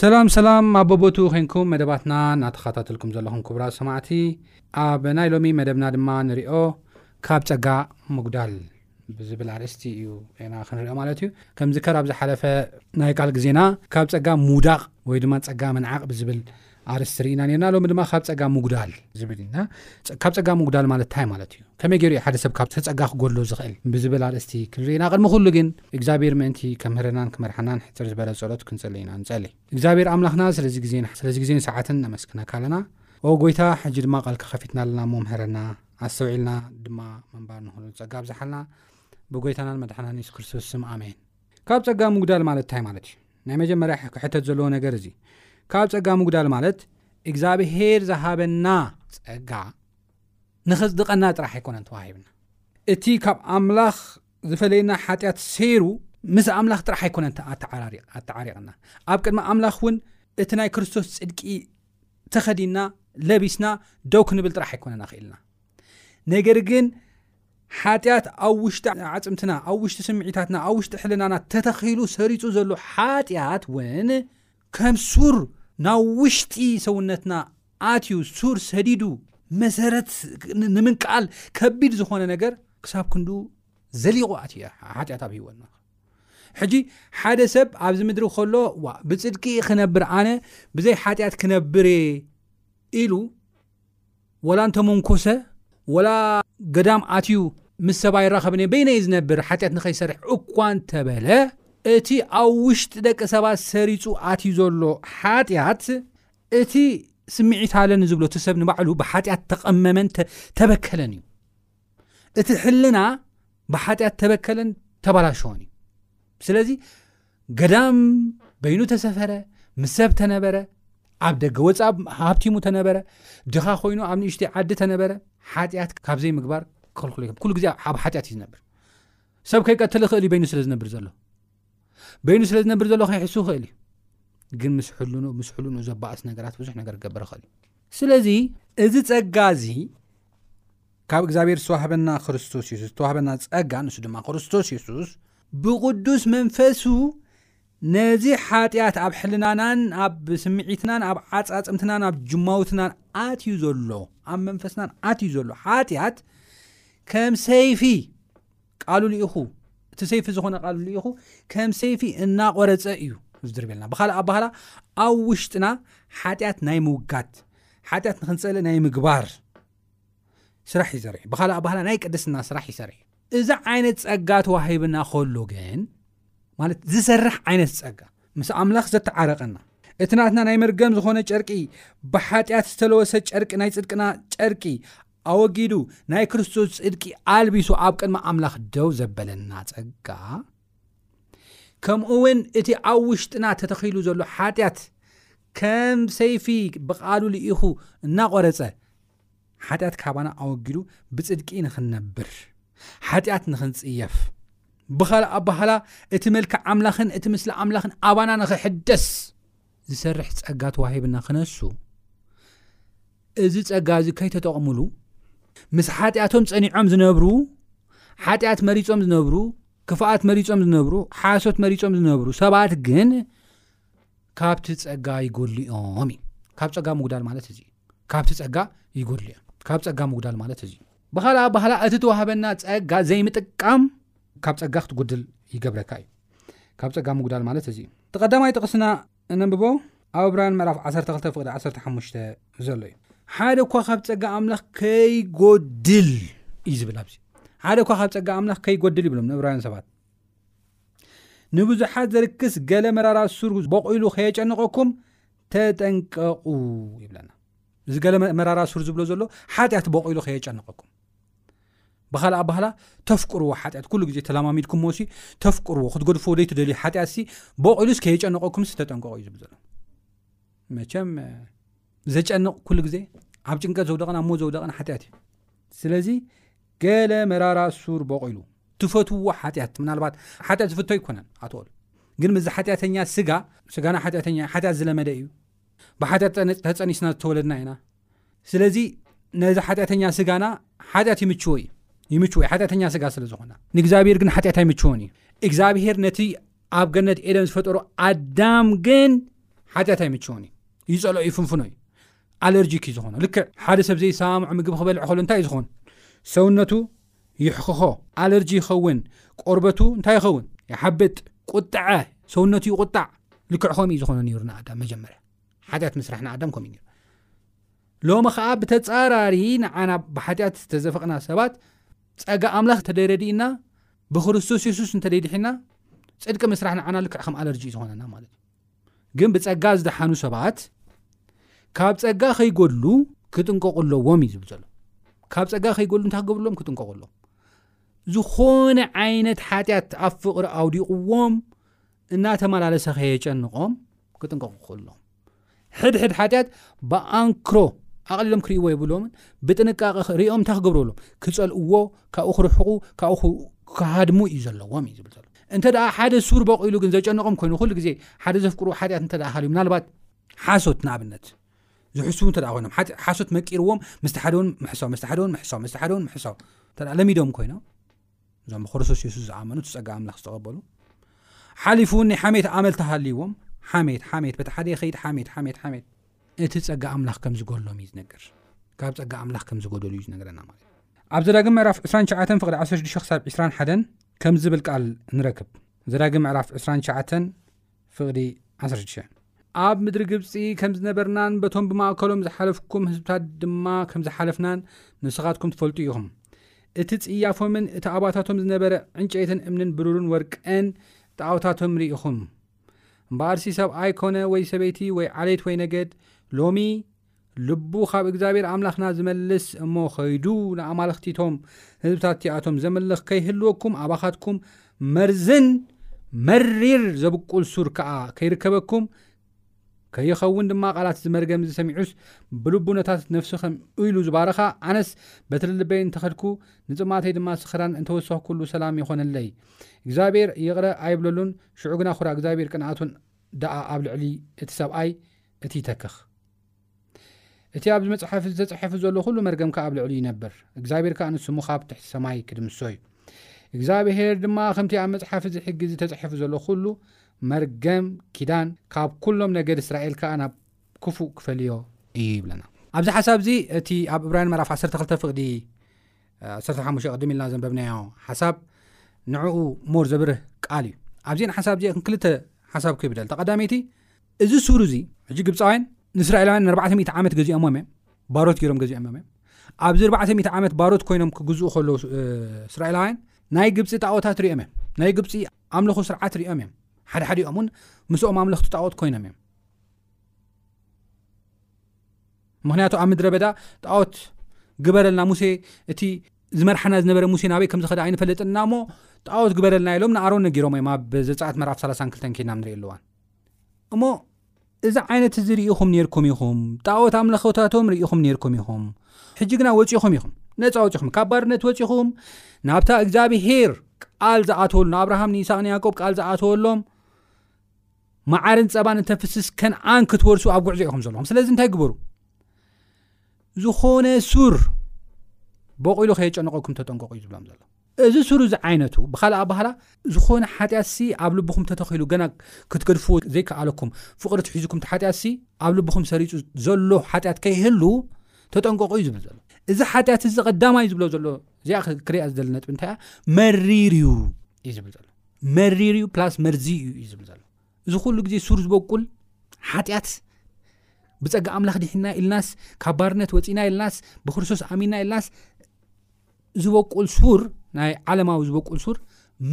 ሰላም ሰላም ኣብ ቦቦቱ ኮንኩም መደባትና እናተኸታተልኩም ዘለኹም ክቡራት ሰማዕቲ ኣብ ናይ ሎሚ መደብና ድማ ንሪኦ ካብ ጸጋ ምጉዳል ብዝብል ኣርእስቲ እዩ ና ክንሪኦ ማለት እዩ ከም ዝከር ኣብ ዝሓለፈ ናይ ቃል ግዜና ካብ ፀጋ ምውዳቕ ወይ ድማ ፀጋ ምንዓቕ ብዝብል ኣርስቲ ርኢና ነርና ሎሚ ድማ ካብ ፀጋ ምጉዳል ዝብል ኢና ካብ ፀጋ ምጉዳል ማለት እንታይ ማለት እዩ ከመይ ገይሩ ዩ ሓደ ሰብ ካብ ተፀጋ ክጎድሎ ዝኽእል ብዝብል ኣርእስቲ ክንርኢና ቅድሚ ኩሉ ግን እግዚኣብሔር ምእንቲ ከምህረናን ክመርሓናን ሕፅር ዝበለ ፀሎት ክንፅሊ ኢና ንፀሊ እግዚኣብሔር ኣምላኽና ስለዚ ግዜን ሰዓትን ነመስክነካ ኣለና ኦ ጎይታ ሕጂ ድማ ቃልካ ከፊትና ኣለና ሞ ምህረና ኣስተውዒልና ድማ ምንባር ንክሉ ፀጋ ኣብዝሓልና ብጎይታናን መድሓናን የሱስ ክርስቶስ ስም ኣሜን ካብ ፀጋ ምጉዳል ማለት እንታይ ማለት እዩ ናይ መጀመርያ ክሕተት ዘለዎ ነገር እዚ ካብ ፀጋ ምጉዳል ማለት እግዚኣብሄር ዝሃበና ፀጋ ንክፅድቐና ጥራሕ ኣይኮነን ተዋሂብና እቲ ካብ ኣምላኽ ዝፈለየና ሓጢኣት ሰይሩ ምስ ኣምላኽ ጥራሕ ኣይኮነን ኣተዓሪቕና ኣብ ቅድሚ ኣምላኽ እውን እቲ ናይ ክርስቶስ ፅድቂ ተኸዲና ለቢስና ደው ክንብል ጥራሕ ኣይኮነና ክኢልና ነገር ግን ሓጢኣት ኣብ ውሽጢ ዓፅምትና ኣብ ውሽጢ ስምዒታትና ኣብ ውሽጢ ሕልናና ተተኺሉ ሰሪፁ ዘሎ ሓጢኣት እውን ከም ሱር ናብ ውሽጢ ሰውነትና ኣትዩ ሱር ሰዲዱ መሰረት ንምንቃል ከቢድ ዝኾነ ነገር ክሳብ ክንዱ ዘሊቑ ኣትዩ እያ ሓጢኣት ኣብ ህይወትና ሕጂ ሓደ ሰብ ኣብዚ ምድሪ ከሎ ዋ ብፅድቂ ክነብር ኣነ ብዘይ ሓጢኣት ክነብር እየ ኢሉ ወላ እንተመንኮሰ ወላ ገዳም ኣትዩ ምስ ሰባ ይራኸብን እየ በይነይ ዝነብር ሓጢኣት ንኸይሰርሕ እኳ እንተበለ እቲ ኣብ ውሽጢ ደቂ ሰባት ሰሪፁ ኣትዩ ዘሎ ሓጢኣት እቲ ስምዒት ኣለኒ ዝብሎ እቲ ሰብ ንባዕሉ ብሓጢኣት ተቐመመን ተበከለን እዩ እቲ ሕልና ብሓጢኣት ተበከለን ተባላሸወን እዩ ስለዚ ገዳም በይኑ ተሰፈረ ምስ ሰብ ተነበረ ኣብ ደገ ወፃ ሃብቲሙ ተነበረ ድኻ ኮይኑ ኣብ ንእሽተ ዓዲ ተነበረ ሓጢኣት ካብ ዘይምግባር ክልክሉ ዮም ኩሉ ግዜ ኣብ ሓጢኣት እዩ ዝነብር ሰብ ከይቀትል ይኽእል ዩ በይኑ ስለ ዝነብር ዘሎ በይኑ ስለ ዝነብር ዘሎ ከይሕሱ ይኽእል እዩ ግን ምስ ሕሉኑ ምስ ሕሉኑ ዘባእስ ነገራት ብዙሕ ነገር ክገብር ይኽእል እዩ ስለዚ እዚ ፀጋ እዚ ካብ እግዚኣብሔር ዝተዋህበና ክርስቶስ የሱስ ዝተዋህበና ጸጋ ንሱ ድማ ክርስቶስ የሱስ ብቕዱስ መንፈሱ ነዚ ሓጢኣት ኣብ ሕልናናን ኣብ ስምዒትናን ኣብ ዓጻጽምትናን ኣብ ጅማውትናን ኣትዩ ዘሎ ኣብ መንፈስናን ኣትዩ ዘሎ ሓጢኣት ከም ሰይፊ ቃሉ ልኢኹ እቲ ሰይፊ ዝኾነ ቃሉ ልኢኹ ከም ሰይፊ እናቆረፀ እዩ ዝድርበልና ብካልእ ኣባህላ ኣብ ውሽጥና ሓጢኣት ናይ ምውጋድ ሓጢኣት ንክንፀልእ ናይ ምግባር ስራሕ ይሰርሕ ብካልእ ኣባህላ ናይ ቅድስና ስራሕ ይሰርሕ እዚ ዓይነት ጸጋ ተዋሂብና ከሉ ግን ማለት ዝሰርሕ ዓይነት ጸጋ ምስ ኣምላኽ ዘተዓረቐና እቲ ናትና ናይ መርገም ዝኾነ ጨርቂ ብሓጢኣት ዝተለወሰ ጨርቂ ናይ ጽድቅና ጨርቂ ኣወጊዱ ናይ ክርስቶስ ጽድቂ ኣልቢሱ ኣብ ቅድሚ ኣምላኽ ደው ዘበለና ጸጋ ከምኡ እውን እቲ ኣብ ውሽጥና ተተኺሉ ዘሎ ሓጢኣት ከም ሰይፊ ብቓሉ ልኢኹ እናቖረጸ፣ ሓጢኣት ካባና ኣወጊዱ ብጽድቂ ንኽንነብር፣ ሓጢኣት ንኽንጽየፍ፣ ብኻልእ ኣበሃህላ እቲ መልክዕ ኣምላኽን እቲ ምስሊ ኣምላኽን ኣባና ንኽሕደስ ዝሰርሕ ጸጋ ተዋሂብና ክነሱ፣ እዚ ጸጋ እዚ ከይተጠቕሙሉ ምስ ሓጢኣቶም ጸኒዖም ዝነብሩ፣ ሓጢኣት መሪጾም ዝነብሩ፣ ክፍኣት መሪጾም ዝነብሩ፣ ሓሶት መሪጾም ዝነብሩ ሰባት ግን ካብቲ ጸጋ ይጎድሉእዮም እዩ ካብ ጸጋ ምጉዳል ማለት እዚ እዩ ካብቲ ጸጋ ይጎድሉ እዮም ካብ ጸጋ ምጉዳል ማለት እዚ እዩ ብካልኣ ባህላ እቲ ተዋህበና ጸጋ ዘይምጥቃም ካብ ጸጋ ክትጉድል ይገብረካ እዩ ካብ ጸጋ ምጉዳል ማለት እዚ እዩ እቲ ቀዳማይ ጥቕስና እነንብቦ ኣብ እብራን ምዕራፍ 12 ፍቅዲ 15 ዘሎ እዩ ሓደ እኳ ካብ ፀጋ ኣምላኽ ከይጎድል እዩ ዝብል ኣብዚ ሓደ እኳ ካብ ፀጋ ኣምላኽ ከይጎድል ይብሎም ንእብራውያን ሰባት ንብዙሓት ዘርክስ ገለ መራራ ሱር ቦቒሉ ከየጨንቐኩም ተጠንቀቑ ይብለና እዚ ገለ መራራ ሱር ዝብሎ ዘሎ ሓጢኣት ቦቂሉ ከየጨንቐኩም ብካልእ ኣባህላ ተፍቅርዎ ሓጢኣት ኩሉ ግዜ ተላማሚድኩም ሞሲ ተፍቅርዎ ክትገድፎ ዘይትደልዩ ሓጢኣት ሲ ቦቂሉስ ከየጨንቐኩም ስ ተጠንቀቑ እዩ ዝብል ዘሎ መቸም ዘጨንቕ ኩሉ ግዜ ኣብ ጭንቀት ዘውደቐን ኣብ ሞ ዘውደቐን ሓጢኣት እዩ ስለዚ ገለ መራራ ሱር ቦቂሉ። ትፈትውዎ ሓጢኣት ምናልባት ሓጢኣት ዝፍቶ ኣይኮነን ኣትወል ግን ምዚ ሓጢኣተኛ ስጋ ስጋና ሓጢኣተኛ ሓጢኣት ዝለመደ እዩ ብሓጢኣት ተፀኒስና ዝተወለድና ኢና ስለዚ ነዚ ሓጢኣተኛ ስጋና ሓጢኣት ይምችዎ እዩ ይምችዎ ሓጢኣተኛ ስጋ ስለ ዝኾና ንእግዚኣብሄር ግን ሓጢኣት ኣይምችዎን እዩ እግዚኣብሄር ነቲ ኣብ ገነት ኤደን ዝፈጠሮ ኣዳም ግን ሓጢኣት ኣይምችዎን እዩ ይፀልኦ ይፍንፍኖ እዩ ኣለርጂክ እዩ ዝኾኖ ልክዕ ሓደ ሰብ ዘይሰማምዖ ምግቢ ክበልዕ ከሎ እንታይ እዩ ዝኾን ሰውነቱ ይሕኽኾ ኣለርጂ ይኸውን ቆርበቱ እንታይ ይኸውን ይሓብጥ ቁጥዐ ሰውነቱ ይቁጣዕ ልክዕ ከምኡ እዩ ዝኾነ ነይሩ ንኣዳም መጀመርያ ሓጢኣት ምስራሕ ንኣዳም ከምኡ ነይሩ ሎሚ ከዓ ብተፃራሪ ንዓና ብሓጢኣት ዝተዘፈቕና ሰባት ፀጋ ኣምላኽ ተደረድእና ብክርስቶስ የሱስ እንተደይድሒና ፅድቂ ምስራሕ ንዓና ልክዕ ከም ኣለርጂ እዩ ዝኾነና ማለት እዩ ግን ብጸጋ ዝደሓኑ ሰባት ካብ ጸጋ ከይጎድሉ ክጥንቀቁ ኣለዎም እዩ ዝብል ዘሎ ካብ ጸጋ ከይጎድሉ እንታይ ክገብርሎም ክጥንቀቁ ኣለዎም ዝኾነ ዓይነት ሓጢኣት ኣብ ፍቕሪ ኣውዲቕዎም እናተመላለሰ ከየጨንቖም ክጥንቀቑ ክኽእሉ ኣለዎም ሕድሕድ ሓጢኣት ብኣንክሮ ኣቕሊሎም ክርእይዎ የብሎምን ብጥንቃቐ ሪኦም እንታይ ክገብርሎም ክፀልእዎ ካብኡ ክርሕቑ ካብኡ ክሃድሙ እዩ ዘለዎም እዩ ዝብል ዘሎ እንተ ደኣ ሓደ ሱር በቂሉ ግን ዘጨንቆም ኮይኑ ኩሉ ግዜ ሓደ ዘፍቅርዎ ሓጢኣት እንተ ደኣ ሃልዩ ምናልባት ሓሶት ንኣብነት ዝሕስቡ እንተ ደኣ ኮይኖም ሓጢ- ሓሶት መቂርዎም ምስቲ ሓደውን ምሕሳው ምስቲ ሓደውን ምሕሳው ምስቲ ሓደውን ምሕሳው እንተ ደኣ ለሚዶም ኮይኖም እዞም ብክርስቶስ የሱስ ዝኣመኑ እቲ ጸጋ ኣምላኽ ዝተቐበሉ ሓሊፉ እውን ናይ ሓሜት ኣመል ተሃልይዎም ሓሜት ሓሜት በቲ ሓደ ይኸይድ ሓሜት ሓሜት ሓሜት እቲ ጸጋ ኣምላኽ ከም ዝጎሎም እዩ ዝነግር ካብ ጸጋ ኣምላኽ ከም ዝጎደሉ እዩ ዝነግረና ማለት እዩ ኣብ ዘዳግም ምዕራፍ 29 ፍቕዲ 16 ክሳብ 21 ከም ዝብል ቃል ንረክብ። ዘዳግም ምዕራፍ ዕስራን ትሽዓተን ፍቕዲ ዓሰርተ ሽዱሽተ። ኣብ ምድሪ ግብጺ ከም ዝነበርናን በቶም ብማእከሎም ዝሓለፍኩም ህዝብታት ድማ ከም ዝሓለፍናን ንስኻትኩም ትፈልጡ ኢኹም። እቲ ጽያፎምን እቲ ኣባታቶም ዝነበረ ዕንጨይትን እምንን ብሩርን ወርቅን ጣኦታቶም ርኢኹም። እምበኣርሲ ሰብኣይ ኮነ ወይ ሰበይቲ ወይ ዓሌት ወይ ነገድ ሎሚ ልቡ ኻብ እግዚኣብሔር ኣምላኽና ዝመልስ እሞ ኸይዱ ንኣማልኽቲቶም ህዝብታት እቲኣቶም ዘምልኽ ከይህልወኩም ኣባኻትኩም መርዝን መሪር ዘብቁል ሱር ከኣ ከይርከበኩም ከይኸውን ድማ ቓላት ዝመርገም ዝሰሚዑስ ብልቡነታት ነፍሲ ከም ኢሉ ዝባረኻ ኣነስ በትሪ ልበይ እንተኸድኩ ንጽማተይ ድማ ስኽራን እንተወሰኽኩሉ ሰላም ይኾነለይ እግዚኣብሔር ይቕረ ኣይብለሉን ሽዑ ግና ኹራ እግዚኣብሔር ቅንኣቱን ደኣ ኣብ ልዕሊ እቲ ሰብኣይ እቲ ይተክኽ። እቲ ኣብዚ መጽሓፍ እዚ ተጻሒፉ ዘሎ ኩሉ መርገም ከኣ ኣብ ልዕሊኡ ይነብር፣ እግዚኣብሄር ከኣ ንስሙ ኻብ ትሕቲ ሰማይ ክድምሶ እዩ። እግዚኣብሄር ድማ ከምቲ ኣብ መጽሓፍ እዚ ሕጊ እዚ ተጻሒፉ ዘሎ ኩሉ መርገም፣ ኪዳን፣ ካብ ኩሎም ነገድ እስራኤል ከኣ ናብ ክፉእ ክፈልዮ እዩ ይብለና። ኣብዚ ሓሳብ እዚ እቲ ኣብ እብራውያን ምዕራፍ ዓሰርተ ክልተ ፍቕዲ ዓሰርተ ሓሙሽተ ቅድም ኢልና ዘንበብናዮ ሓሳብ ንዕኡ ሞር ዘብርህ ቃል እዩ። ኣብዚኤን ሓሳብ እዚኤን ክልተ ሓሳብ ክብደልታ ቀዳመይቲ እዚ ሱር እዚ ሕጂ ግብጻውያን ንእስራኤላውያን ንኣርባዕተ ሚእቲ ዓመት ገዚኦሞም እዮም ባሮት ገይሮም ገዚኦሞም እዮም ኣብዚ ኣርባዕተ ሚእቲ ዓመት ባሮት ኮይኖም ክግዝኡ ከለዉ እስራኤላውያን ናይ ግብጺ ጣዖታት ሪኦም እዮም ናይ ግብጺ ኣምልኹ ስርዓት ሪኦም እዮም ሓደሓዲኦም እውን ምስኦም ኣምለኽቲ ጣዖት ኮይኖም እዮም ምክንያቱ ኣብ ምድረ በዳ ጣዖት ግበረልና ሙሴ እቲ ዝመርሓና ዝነበረ ሙሴ ናበይ ከም ዝኸዳ ኣይንፈልጥና እሞ ጣዖት ግበረልና ኢሎም ንኣሮን ነጊሮም እዮም ኣብ ዘፃኣት መራፍ 32 ኬናም ንሪኢ ኣለዋን እሞ እዚ ዓይነት እዚ ርኢኹም ኔርኩም ኢኹም፣ ጣኦት ኣምለኾታቶም ርኢኹም ኔርኩም ኢኹም፣ ሕጂ ግና ወጺኹም ኢኹም፣ ነጻ ወጺኹም፣ ካብ ባርነት ወጺኹም ናብታ እግዚኣብሄር ቃል ዝኣተወሉ ንኣብርሃም ንይስቅ ንያዕቆብ ቃል ዝኣተወሎም መዓርን ጸባን እተፍስስ ከነኣን ክትወርሱ ኣብ ጉዕዞ ኢኹም ዘለኹም ስለዚ እንታይ ግበሩ ዝኾነ ሱር በቂሉ ከየጨነቀኩም ተጠንቀቁ እዩ ዝብሎም ዘሎ እዚ ሱሩ ዝዓይነቱ ብኻልእ ኣባህላ ዝኾነ ሓጢኣትሲ ኣብ ልብኹም ተተኺሉ ገና ክትገድፍዎ ዘይከኣለኩም ፍቕሪ ትሒዙኩም እቲ ሓጢኣትሲ ኣብ ልብኹም ሰሪጹ ዘሎ ሓጢኣት ከይህሉ ተጠንቀቑ እዩ ዝብል ዘሎ እዚ ሓጢኣት እዚ ቀዳማይ ዝብሎ ዘሎ እዚኣ ክሪኣ ዝደሊ ነጥቢ እንታይ እያ መሪር እዩ እዩ ዝብል ዘሎ መሪር እዩ ፕላስ መርዚ እዩ እዩ ዝብል ዘሎ እዚ ኩሉ ግዜ ሱር ዝበቁል ሓጢኣት ብፀጋ ኣምላኽ ድሒና ኢልናስ ካብ ባርነት ወፂና ኢልናስ ብክርስቶስ ኣሚና ኢልናስ ዝበቁል ሱር ናይ ዓለማዊ ዝበቁል ሱር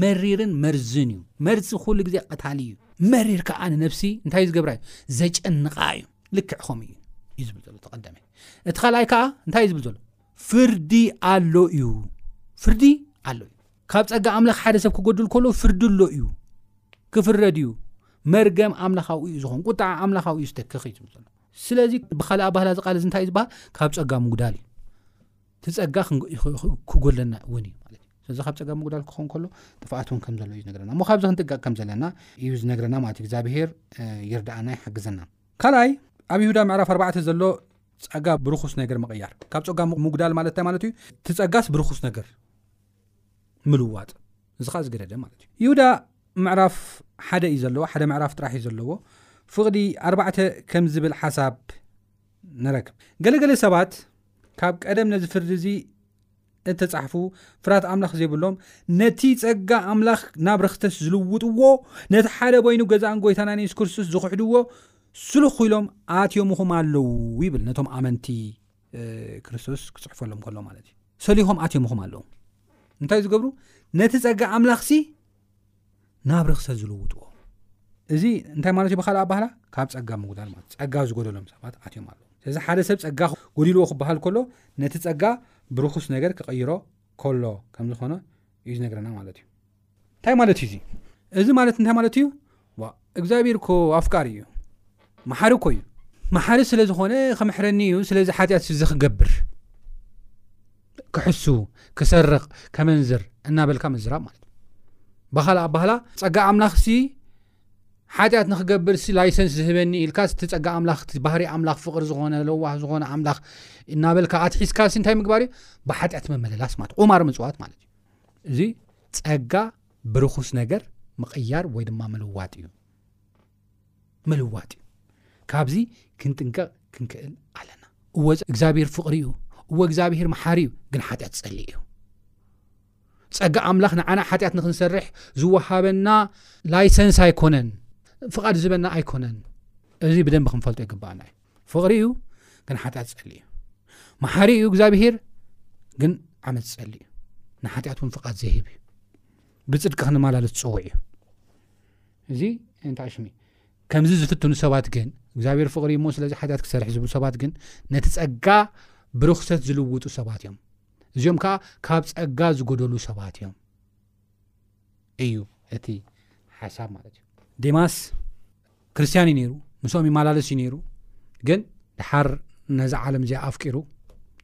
መሪርን መርዝን እዩ መርዚ ኩሉ ግዜ ቀታሊ እዩ መሪር ከዓ ንነብሲ እንታይ እዩ ዝገብራ እዩ ዘጨንቃ እዩ ልክዕ ከምኡ እዩ እዩ ዝብል ዘሎ ተቀዳሚ እቲ ካልኣይ ከዓ እንታይ እዩ ዝብል ዘሎ ፍርዲ ኣሎ እዩ ፍርዲ ኣሎ እዩ ካብ ፀጋ ኣምላኽ ሓደ ሰብ ክጎድል ከሎ ፍርዲ ኣሎ እዩ ክፍረድ እዩ መርገም ኣምላኻዊ እዩ ዝኾን ቁጣዓ ኣምላኻዊ እዩ ዝተክኽ እዩ ዝብል ዘሎ ስለዚ ብካልእ ኣባህላ እዚ ቃል እዚ እንታይ እዩ ዝበሃል ካብ ፀጋ ምጉዳል እዩ እቲ ጸጋ ክጎለና እውን እዩ ማለት እዩ ስለዚ ካብ ጸጋ ምጉዳል ክኸውን ከሎ ጥፍኣት እውን ከም ዘሎ እዩ ዝነግረና እሞ ካብዚ ክንጥንቀቅ ከም ዘለና እዩ ዝነግረና ማለት እዩ እግዚኣብሄር ይርዳእና ይሓግዘና ካልኣይ ኣብ ይሁዳ ምዕራፍ ኣርባዕተ ዘሎ ጸጋ ብርኹስ ነገር ምቕያር ካብ ጸጋ ምጉዳል ማለት እንታይ ማለት እዩ እቲ ጸጋስ ብርኹስ ነገር ምልዋጥ እዚ ከዓ ዝገደደ ማለት እዩ ይሁዳ ምዕራፍ ሓደ እዩ ዘለዎ ሓደ ምዕራፍ ጥራሕ እዩ ዘለዎ ፍቕዲ ኣርባዕተ ከም ዝብል ሓሳብ ንረክብ። ገለ ገለ ሰባት ካብ ቀደም ነዚ ፍርዲ እዚ እተጻሕፉ ፍርሃት ኣምላኽ ዘይብሎም ነቲ ጸጋ ኣምላኽ ናብ ረኽተስ ዝልውጥዎ ነቲ ሓደ በይኑ ገዛእን ጎይታናን የሱስ ክርስቶስ ዝኽሕድዎ ስሉኽ ኢሎም ኣትዮምኹም ኣለዉ ይብል ነቶም ኣመንቲ ክርስቶስ ክጽሕፈሎም ከሎ ማለት እዩ ሰሊኾም ኣትዮምኹም ኣለዉ እንታይ ዝገብሩ ነቲ ጸጋ ኣምላኽሲ ናብ ርክሰ ዝልውጥዎ እዚ እንታይ ማለት እዩ ብካልኣ ባህላ ካብ ፀጋ ምጉዳል ማለት ፀጋ ዝጎደሎም ሰባት ኣትዮም ኣለዉ ስለዚ ሓደ ሰብ ፀጋ ጎዲልዎ ክበሃል ከሎ ነቲ ፀጋ ብርኩስ ነገር ክቐይሮ ከሎ ከም ዝኾነ እዩ ዝነገረና ማለት እዩ እንታይ ማለት እዩ እዚ እዚ ማለት እንታይ ማለት እዩ እግዛብሄር እኮ ኣፍቃሪ እዩ መሓሪ እኮ እዩ መሓሪ ስለ ዝኾነ ክምሕረኒ እዩ ስለዚ ሓጢኣት እዚ ክገብር ክሕሱ ክሰርቕ ከመንዝር እናበልካ ምዝራብ ማለት እዩ ብኻልእ ኣባህላ ፀጋ ኣምላኽ ሲ ሓጢኣት ንክገብር ሲ ላይሰንስ ዝህበኒ ኢልካ እቲ ፀጋ ኣምላኽ እቲ ባህሪ ኣምላኽ ፍቕሪ ዝኾነ ለዋህ ዝኾነ ኣምላኽ እናበልካ ኣትሒዝካ ሲ እንታይ ምግባር እዩ ብሓጢኣት መመለላስ ማለት ቁማር ምፅዋት ማለት እዩ እዚ ፀጋ ብርኹስ ነገር ምቕያር ወይ ድማ ምልዋጥ እዩ ምልዋጥ እዩ ካብዚ ክንጥንቀቕ ክንክእል ኣለና እወ እግዚኣብሄር ፍቕሪ እዩ እወ እግዚኣብሄር መሓሪ እዩ ግን ሓጢኣት ጸሊእ እዩ ጸጋ ኣምላኽ ንዓና ሓጢኣት ንክንሰርሕ ዝወሃበና ላይሰንስ ኣይኮነን ፍቓድ ዝበና ኣይኮነን እዚ ብደንቢ ክንፈልጦ ይግባኣና እዩ ፍቕሪ እዩ ግን ሓጢኣት ዝጸሊ እዩ መሓሪ እዩ እግዚኣብሄር ግን ዓመት ዝጸሊ እዩ ንሓጢኣት እውን ፍቓድ ዘይህብ እዩ ብፅድቂ ክንመላለስ ዝፅውዕ እዩ እዚ እንታይ ሽሚ ከምዚ ዝፍትኑ ሰባት ግን እግዚኣብሔር ፍቕሪ እሞ ስለዚ ሓጢኣት ክሰርሒ ዝብሉ ሰባት ግን ነቲ ፀጋ ብርክሰት ዝልውጡ ሰባት እዮም እዚኦም ከዓ ካብ ፀጋ ዝጎደሉ ሰባት እዮም እዩ እቲ ሓሳብ ማለት እዩ ዴማስ ክርስትያን እዩ ነይሩ ምስኦም ይመላለስ እዩ ነይሩ ግን ድሓር ነዚ ዓለም እዚኣ ኣፍቂሩ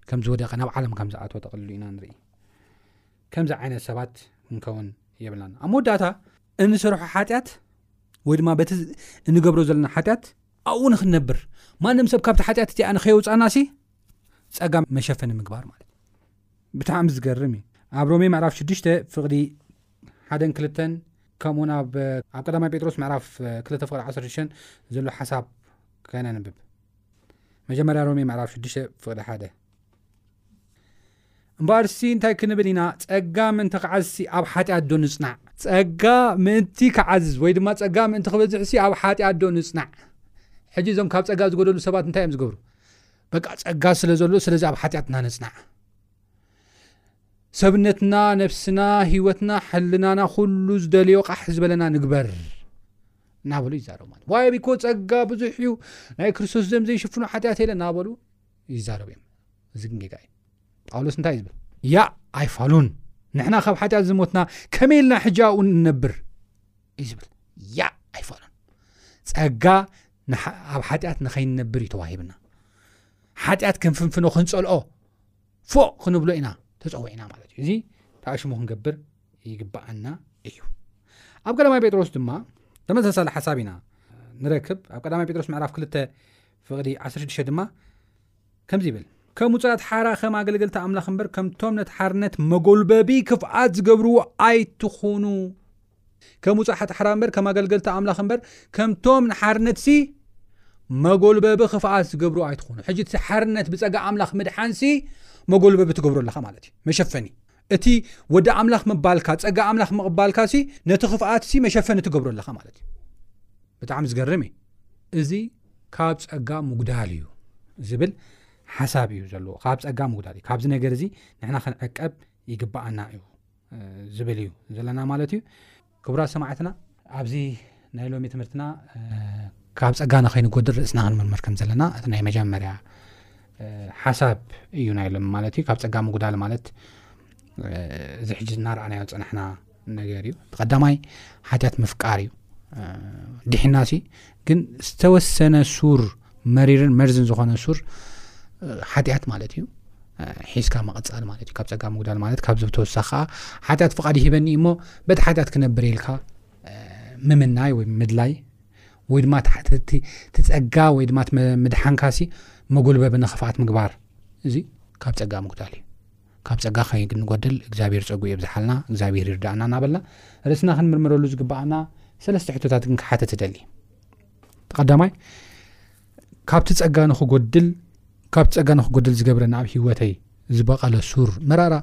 ከም ዝወደቀ ናብ ዓለም ከም ዝኣትወ ተቕልሉ ኢና ንርኢ ከምዚ ዓይነት ሰባት ክንከውን የብላና ኣብ መወዳእታ እንሰርሖ ሓጢኣት ወይ ድማ በቲ እንገብሮ ዘለና ሓጢኣት ኣብኡ ንክንነብር ማንም ሰብ ካብቲ ሓጢኣት እቲኣ ንከየውፃና ሲ ፀጋ መሸፈኒ ምግባር ማለት እዩ ብጣዕሚ ዝገርም እዩ ኣብ ሮሜ ምዕራፍ 6ዱሽተ ፍቕዲ ሓደን ክልተን ከምኡውን ኣብ ኣብ ቀዳማይ ጴጥሮስ ምዕራፍ ክልተ ፍቅሪ ዓሰርተ ሽዱሽተን ዘሎ ሓሳብ ከነንብብ መጀመርያ ሮሜ ምዕራፍ ሽዱሽተ ፍቅሪ ሓደ እምበኣርሲ እንታይ ክንብል ኢና ጸጋ ምእንቲ ክዓዝሲ ኣብ ሓጢኣት ዶ ንጽናዕ ጸጋ ምእንቲ ክዓዝዝ ወይ ድማ ጸጋ ምእንቲ ክበዝሕሲ ኣብ ሓጢኣት ዶ ንጽናዕ ሕጂ እዞም ካብ ጸጋ ዝጎደሉ ሰባት እንታይ እዮም ዝገብሩ በቃ ጸጋ ስለ ዘሎ ስለዚ ኣብ ሓጢኣትና ንጽናዕ ሰብነትና ነፍስና ሂወትና ሕልናና ኩሉ ዝደልዮ ቃሕ ዝበለና ንግበር እናበሉ ይዛረቡ ማለት ዋይ ቢኮ ጸጋ ብዙሕ እዩ ናይ ክርስቶስ ደም ዘይሽፍኑ ሓጢኣት የለ እናበሉ ይዛረቡ እዮም እዚ ግን ጌጋ እዩ ጳውሎስ እንታይ እዩ ዝብል ያ ኣይፋሉን ንሕና ካብ ሓጢኣት ዝሞትና ከመይ ኢልና ሕጂ ኣብኡ ንነብር እዩ ዝብል ያ ኣይፋሉን ጸጋ ኣብ ሓጢኣት ንኸይንነብር እዩ ተዋሂብና ሓጢኣት ክንፍንፍኖ ክንጸልኦ ፎእ ክንብሎ ኢና ተጸዊዕና ማለት እዩ እዚ ከኣ ሽሙ ክንገብር ይግብኣና እዩ ኣብ ቀዳማይ ጴጥሮስ ድማ ተመሳሳሊ ሓሳብ ኢና ንረክብ ኣብ ቀዳማይ ጴጥሮስ ምዕራፍ 2 ፍቕዲ 16 ድማ ከምዚ ይብል ከም ውፃት ሓራ ከም ኣገልገልቲ ኣምላኽ እምበር ከምቶም ነቲ ሓርነት መጎልበቢ ክፍኣት ዝገብርዎ ኣይትኹኑ ከም ውጹዓት ኣሕራር እምበር ከም ኣገልገልቲ ኣምላኽ እምበር ከምቶም ንሓርነትሲ መጎልበቢ ክፍኣት ዝገብሩ ኣይትኾኑ ሕጂ እቲ ሓርነት ብጸጋ ኣምላኽ ምድሓንሲ መጎልበቢ ትገብሮ ኣለኻ ማለት እዩ መሸፈኒ እቲ ወዲ ኣምላኽ ምባልካ ጸጋ ኣምላኽ ምቕባልካ ሲ ነቲ ክፍኣት ሲ መሸፈኒ ትገብሮ ኣለኻ ማለት እዩ ብጣዕሚ ዝገርም እዩ እዚ ካብ ጸጋ ምጉዳል እዩ ዝብል ሓሳብ እዩ ዘለዎ ካብ ጸጋ ምጉዳል እዩ ካብዚ ነገር እዚ ንሕና ክንዕቀብ ይግባኣና እዩ ዝብል እዩ ዘለና ማለት እዩ ክቡራት ሰማዕትና ኣብዚ ናይ ሎሚ ትምህርትና ካብ ፀጋና ከይንጎድር ርእስና ክንምርምር ከም ዘለና እቲ ናይ መጀመርያ ሓሳብ እዩ ናይ ሎም ማለት እዩ ካብ ፀጋ ምጉዳል ማለት እዚ ሕጂ እናረኣናዮ ፅናሕና ነገር እዩ እቲ ቀዳማይ ሓጢኣት ምፍቃር እዩ ድሒና ሲ ግን ዝተወሰነ ሱር መሪርን መርዝን ዝኾነ ሱር ሓጢኣት ማለት እዩ ሒዝካ መቐፃል ማለት እዩ ካብ ፀጋ ምጉዳል ማለት ካብዚ ብተወሳኺ ከዓ ሓጢኣት ፍቓድ ይሂበኒ እሞ በቲ ሓጢኣት ክነብር ኢልካ ምምናይ ወይ ምድላይ ወይ ድማ ትፀጋ ወይ ድማ ምድሓንካሲ መጎልበቢ ንክፍኣት ምግባር እዚ ካብ ፀጋ ምጉዳል እዩ ካብ ጸጋ ከይንጎድል እግዚኣብሔር ጸግኡ የብዝሓልና፣ እግዚኣብሔር ይርድኣና እናበልና ርእስና ክንምርምረሉ ዝግብኣና ሰለስተ ሕቶታት ግን ክሓትት እደሊ። እቲ ቀዳማይ ካብቲ ጸጋ ንክጎድል ካብ ጸጋ ንክጎድል ዝገብረና ኣብ ህይወተይ ዝበቐለ ሱር መራራ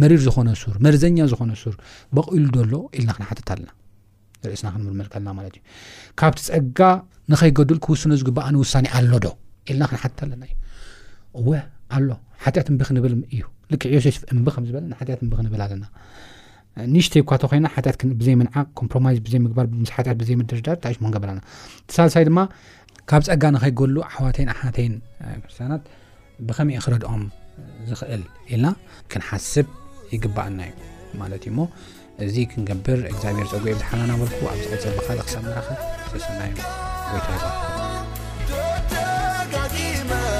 መሪር ዝኾነ ሱር መርዘኛ ዝኾነ ሱር በቂሉ ደሎ ኢልና ክንሓትት ኣለና። ንርእስና ክንምርምር ከልና ማለት እዩ ካብቲ ጸጋ ንኸይገዱል ክውስኖ ዝግባኣኒ ውሳኔ ኣሎ ዶ ኢልና ክንሓትት ኣለና እዩ እወ ኣሎ ሓጢኣት እምቢ ክንብል እዩ ልክዕ ዮሴፍ እምቢ ከም ዝበለ ንሓጢኣት እምቢ ክንብል ኣለና ንሽተይ እኳ ተኮይና ሓጢኣት ብዘይምንዓቕ ኮምፕሮማይዝ ብዘይምግባር ምስ ሓጢኣት ብዘይምድርዳር ጣሽ ክንገብር ኣለና እቲ ሳልሳይ ድማ ካብ ጸጋ ንኸይጎሉ ኣሕዋተይን ኣሓተይን ክርስትያናት ብኸመይ እየ ክረድኦም ዝኽእል ኢልና ክንሓስብ ይግባኣና እዩ ማለት እዩ እሞ እዚ ክንገብር እግዚኣብሔር ፀጉ የብዝሓናና በልኩ ኣብ ዝቅፅል ብካልእ ክሳብ ንራኸብ ሰሰናዩ ጎይታ ይባርኩም